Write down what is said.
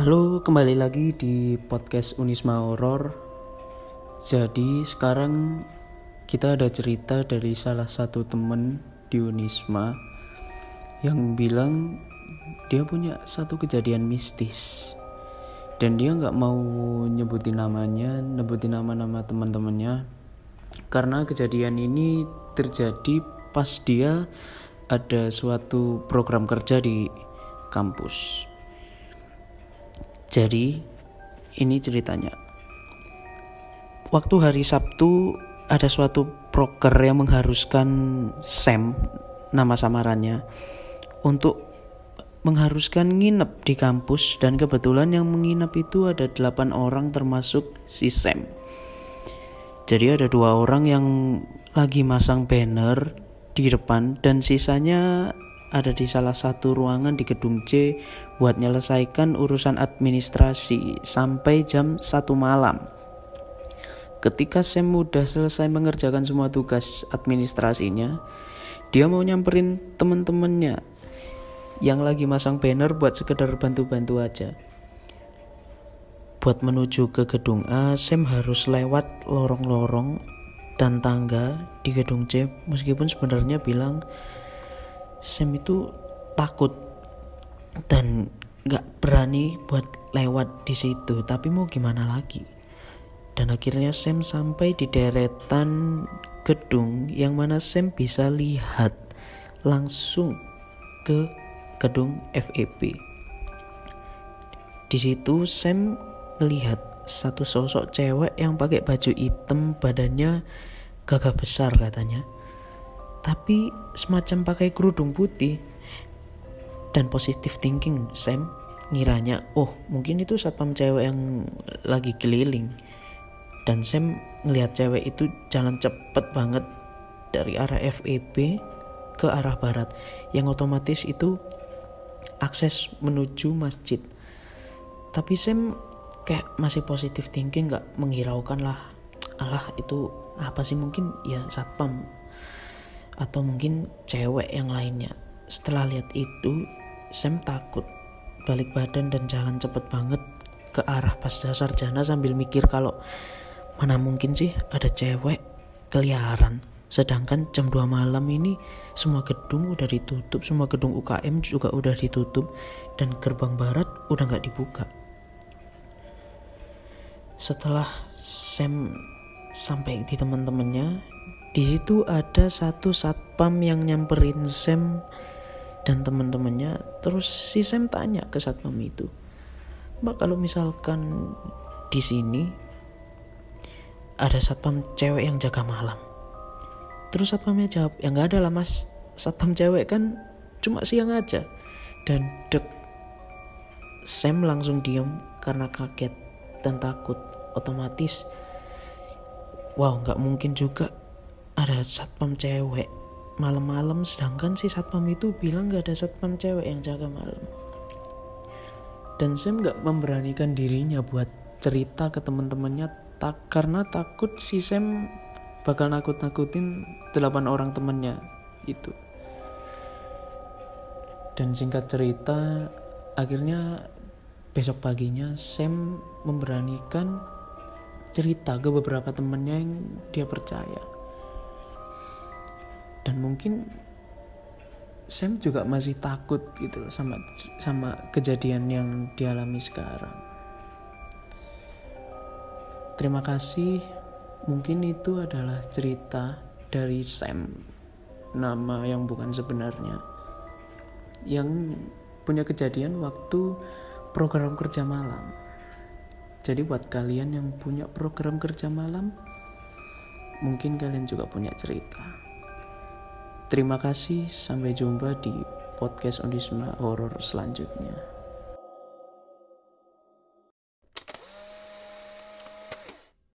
Halo, kembali lagi di podcast Unisma Horor. Jadi sekarang kita ada cerita dari salah satu temen di Unisma yang bilang dia punya satu kejadian mistis dan dia nggak mau nyebutin namanya, nyebutin nama-nama teman-temannya karena kejadian ini terjadi pas dia ada suatu program kerja di kampus. Jadi, ini ceritanya. Waktu hari Sabtu ada suatu proker yang mengharuskan Sam, nama samarannya, untuk mengharuskan nginep di kampus dan kebetulan yang menginap itu ada delapan orang termasuk si Sam. Jadi ada dua orang yang lagi masang banner di depan dan sisanya ada di salah satu ruangan di gedung C buat menyelesaikan urusan administrasi sampai jam 1 malam. Ketika Sam udah selesai mengerjakan semua tugas administrasinya, dia mau nyamperin temen-temennya yang lagi masang banner buat sekedar bantu-bantu aja. Buat menuju ke gedung A, Sam harus lewat lorong-lorong dan tangga di gedung C meskipun sebenarnya bilang Sam itu takut dan gak berani buat lewat di situ. Tapi mau gimana lagi? Dan akhirnya Sam sampai di deretan gedung yang mana Sam bisa lihat langsung ke gedung FEB di situ Sam melihat satu sosok cewek yang pakai baju hitam badannya gagah besar katanya tapi semacam pakai kerudung putih. Dan positif thinking Sam. Ngiranya oh mungkin itu satpam cewek yang lagi keliling. Dan Sam ngelihat cewek itu jalan cepet banget dari arah FEB ke arah barat. Yang otomatis itu akses menuju masjid. Tapi Sam kayak masih positif thinking nggak menghiraukan lah. Alah itu apa sih? Mungkin ya satpam atau mungkin cewek yang lainnya. Setelah lihat itu Sam takut. Balik badan dan jalan cepet banget ke arah pas dasar jana sambil mikir kalau mana mungkin sih ada cewek keliaran. Sedangkan jam 2 malam ini semua gedung udah ditutup semua gedung UKM juga udah ditutup dan gerbang barat udah nggak dibuka. Setelah Sam sampai di teman-temannya. Di situ ada satu satpam yang nyamperin Sam dan teman-temannya. Terus si Sam tanya ke satpam itu mbak kalau misalkan di sini ada satpam cewek yang jaga malam? Terus satpamnya jawab ya nggak ada lah mas. Satpam cewek kan cuma siang aja. Dan dek Sam langsung diem karena kaget dan takut otomatis wow nggak mungkin juga ada satpam cewek malam-malam sedangkan si satpam itu bilang nggak ada satpam cewek yang jaga malam. Dan Sam nggak memberanikan dirinya buat cerita ke teman-temannya tak karena takut si Sam bakal nakut-nakutin delapan orang temennya itu. Dan singkat cerita akhirnya besok paginya Sam memberanikan cerita ke beberapa temennya yang dia percaya. Dan mungkin Sam juga masih takut gitu loh sama sama kejadian yang dialami sekarang. Terima kasih. Mungkin itu adalah cerita dari Sam. Nama yang bukan sebenarnya. Yang punya kejadian waktu program kerja malam. Jadi buat kalian yang punya program kerja malam, mungkin kalian juga punya cerita. Terima kasih, sampai jumpa di podcast Ondisma Horror selanjutnya.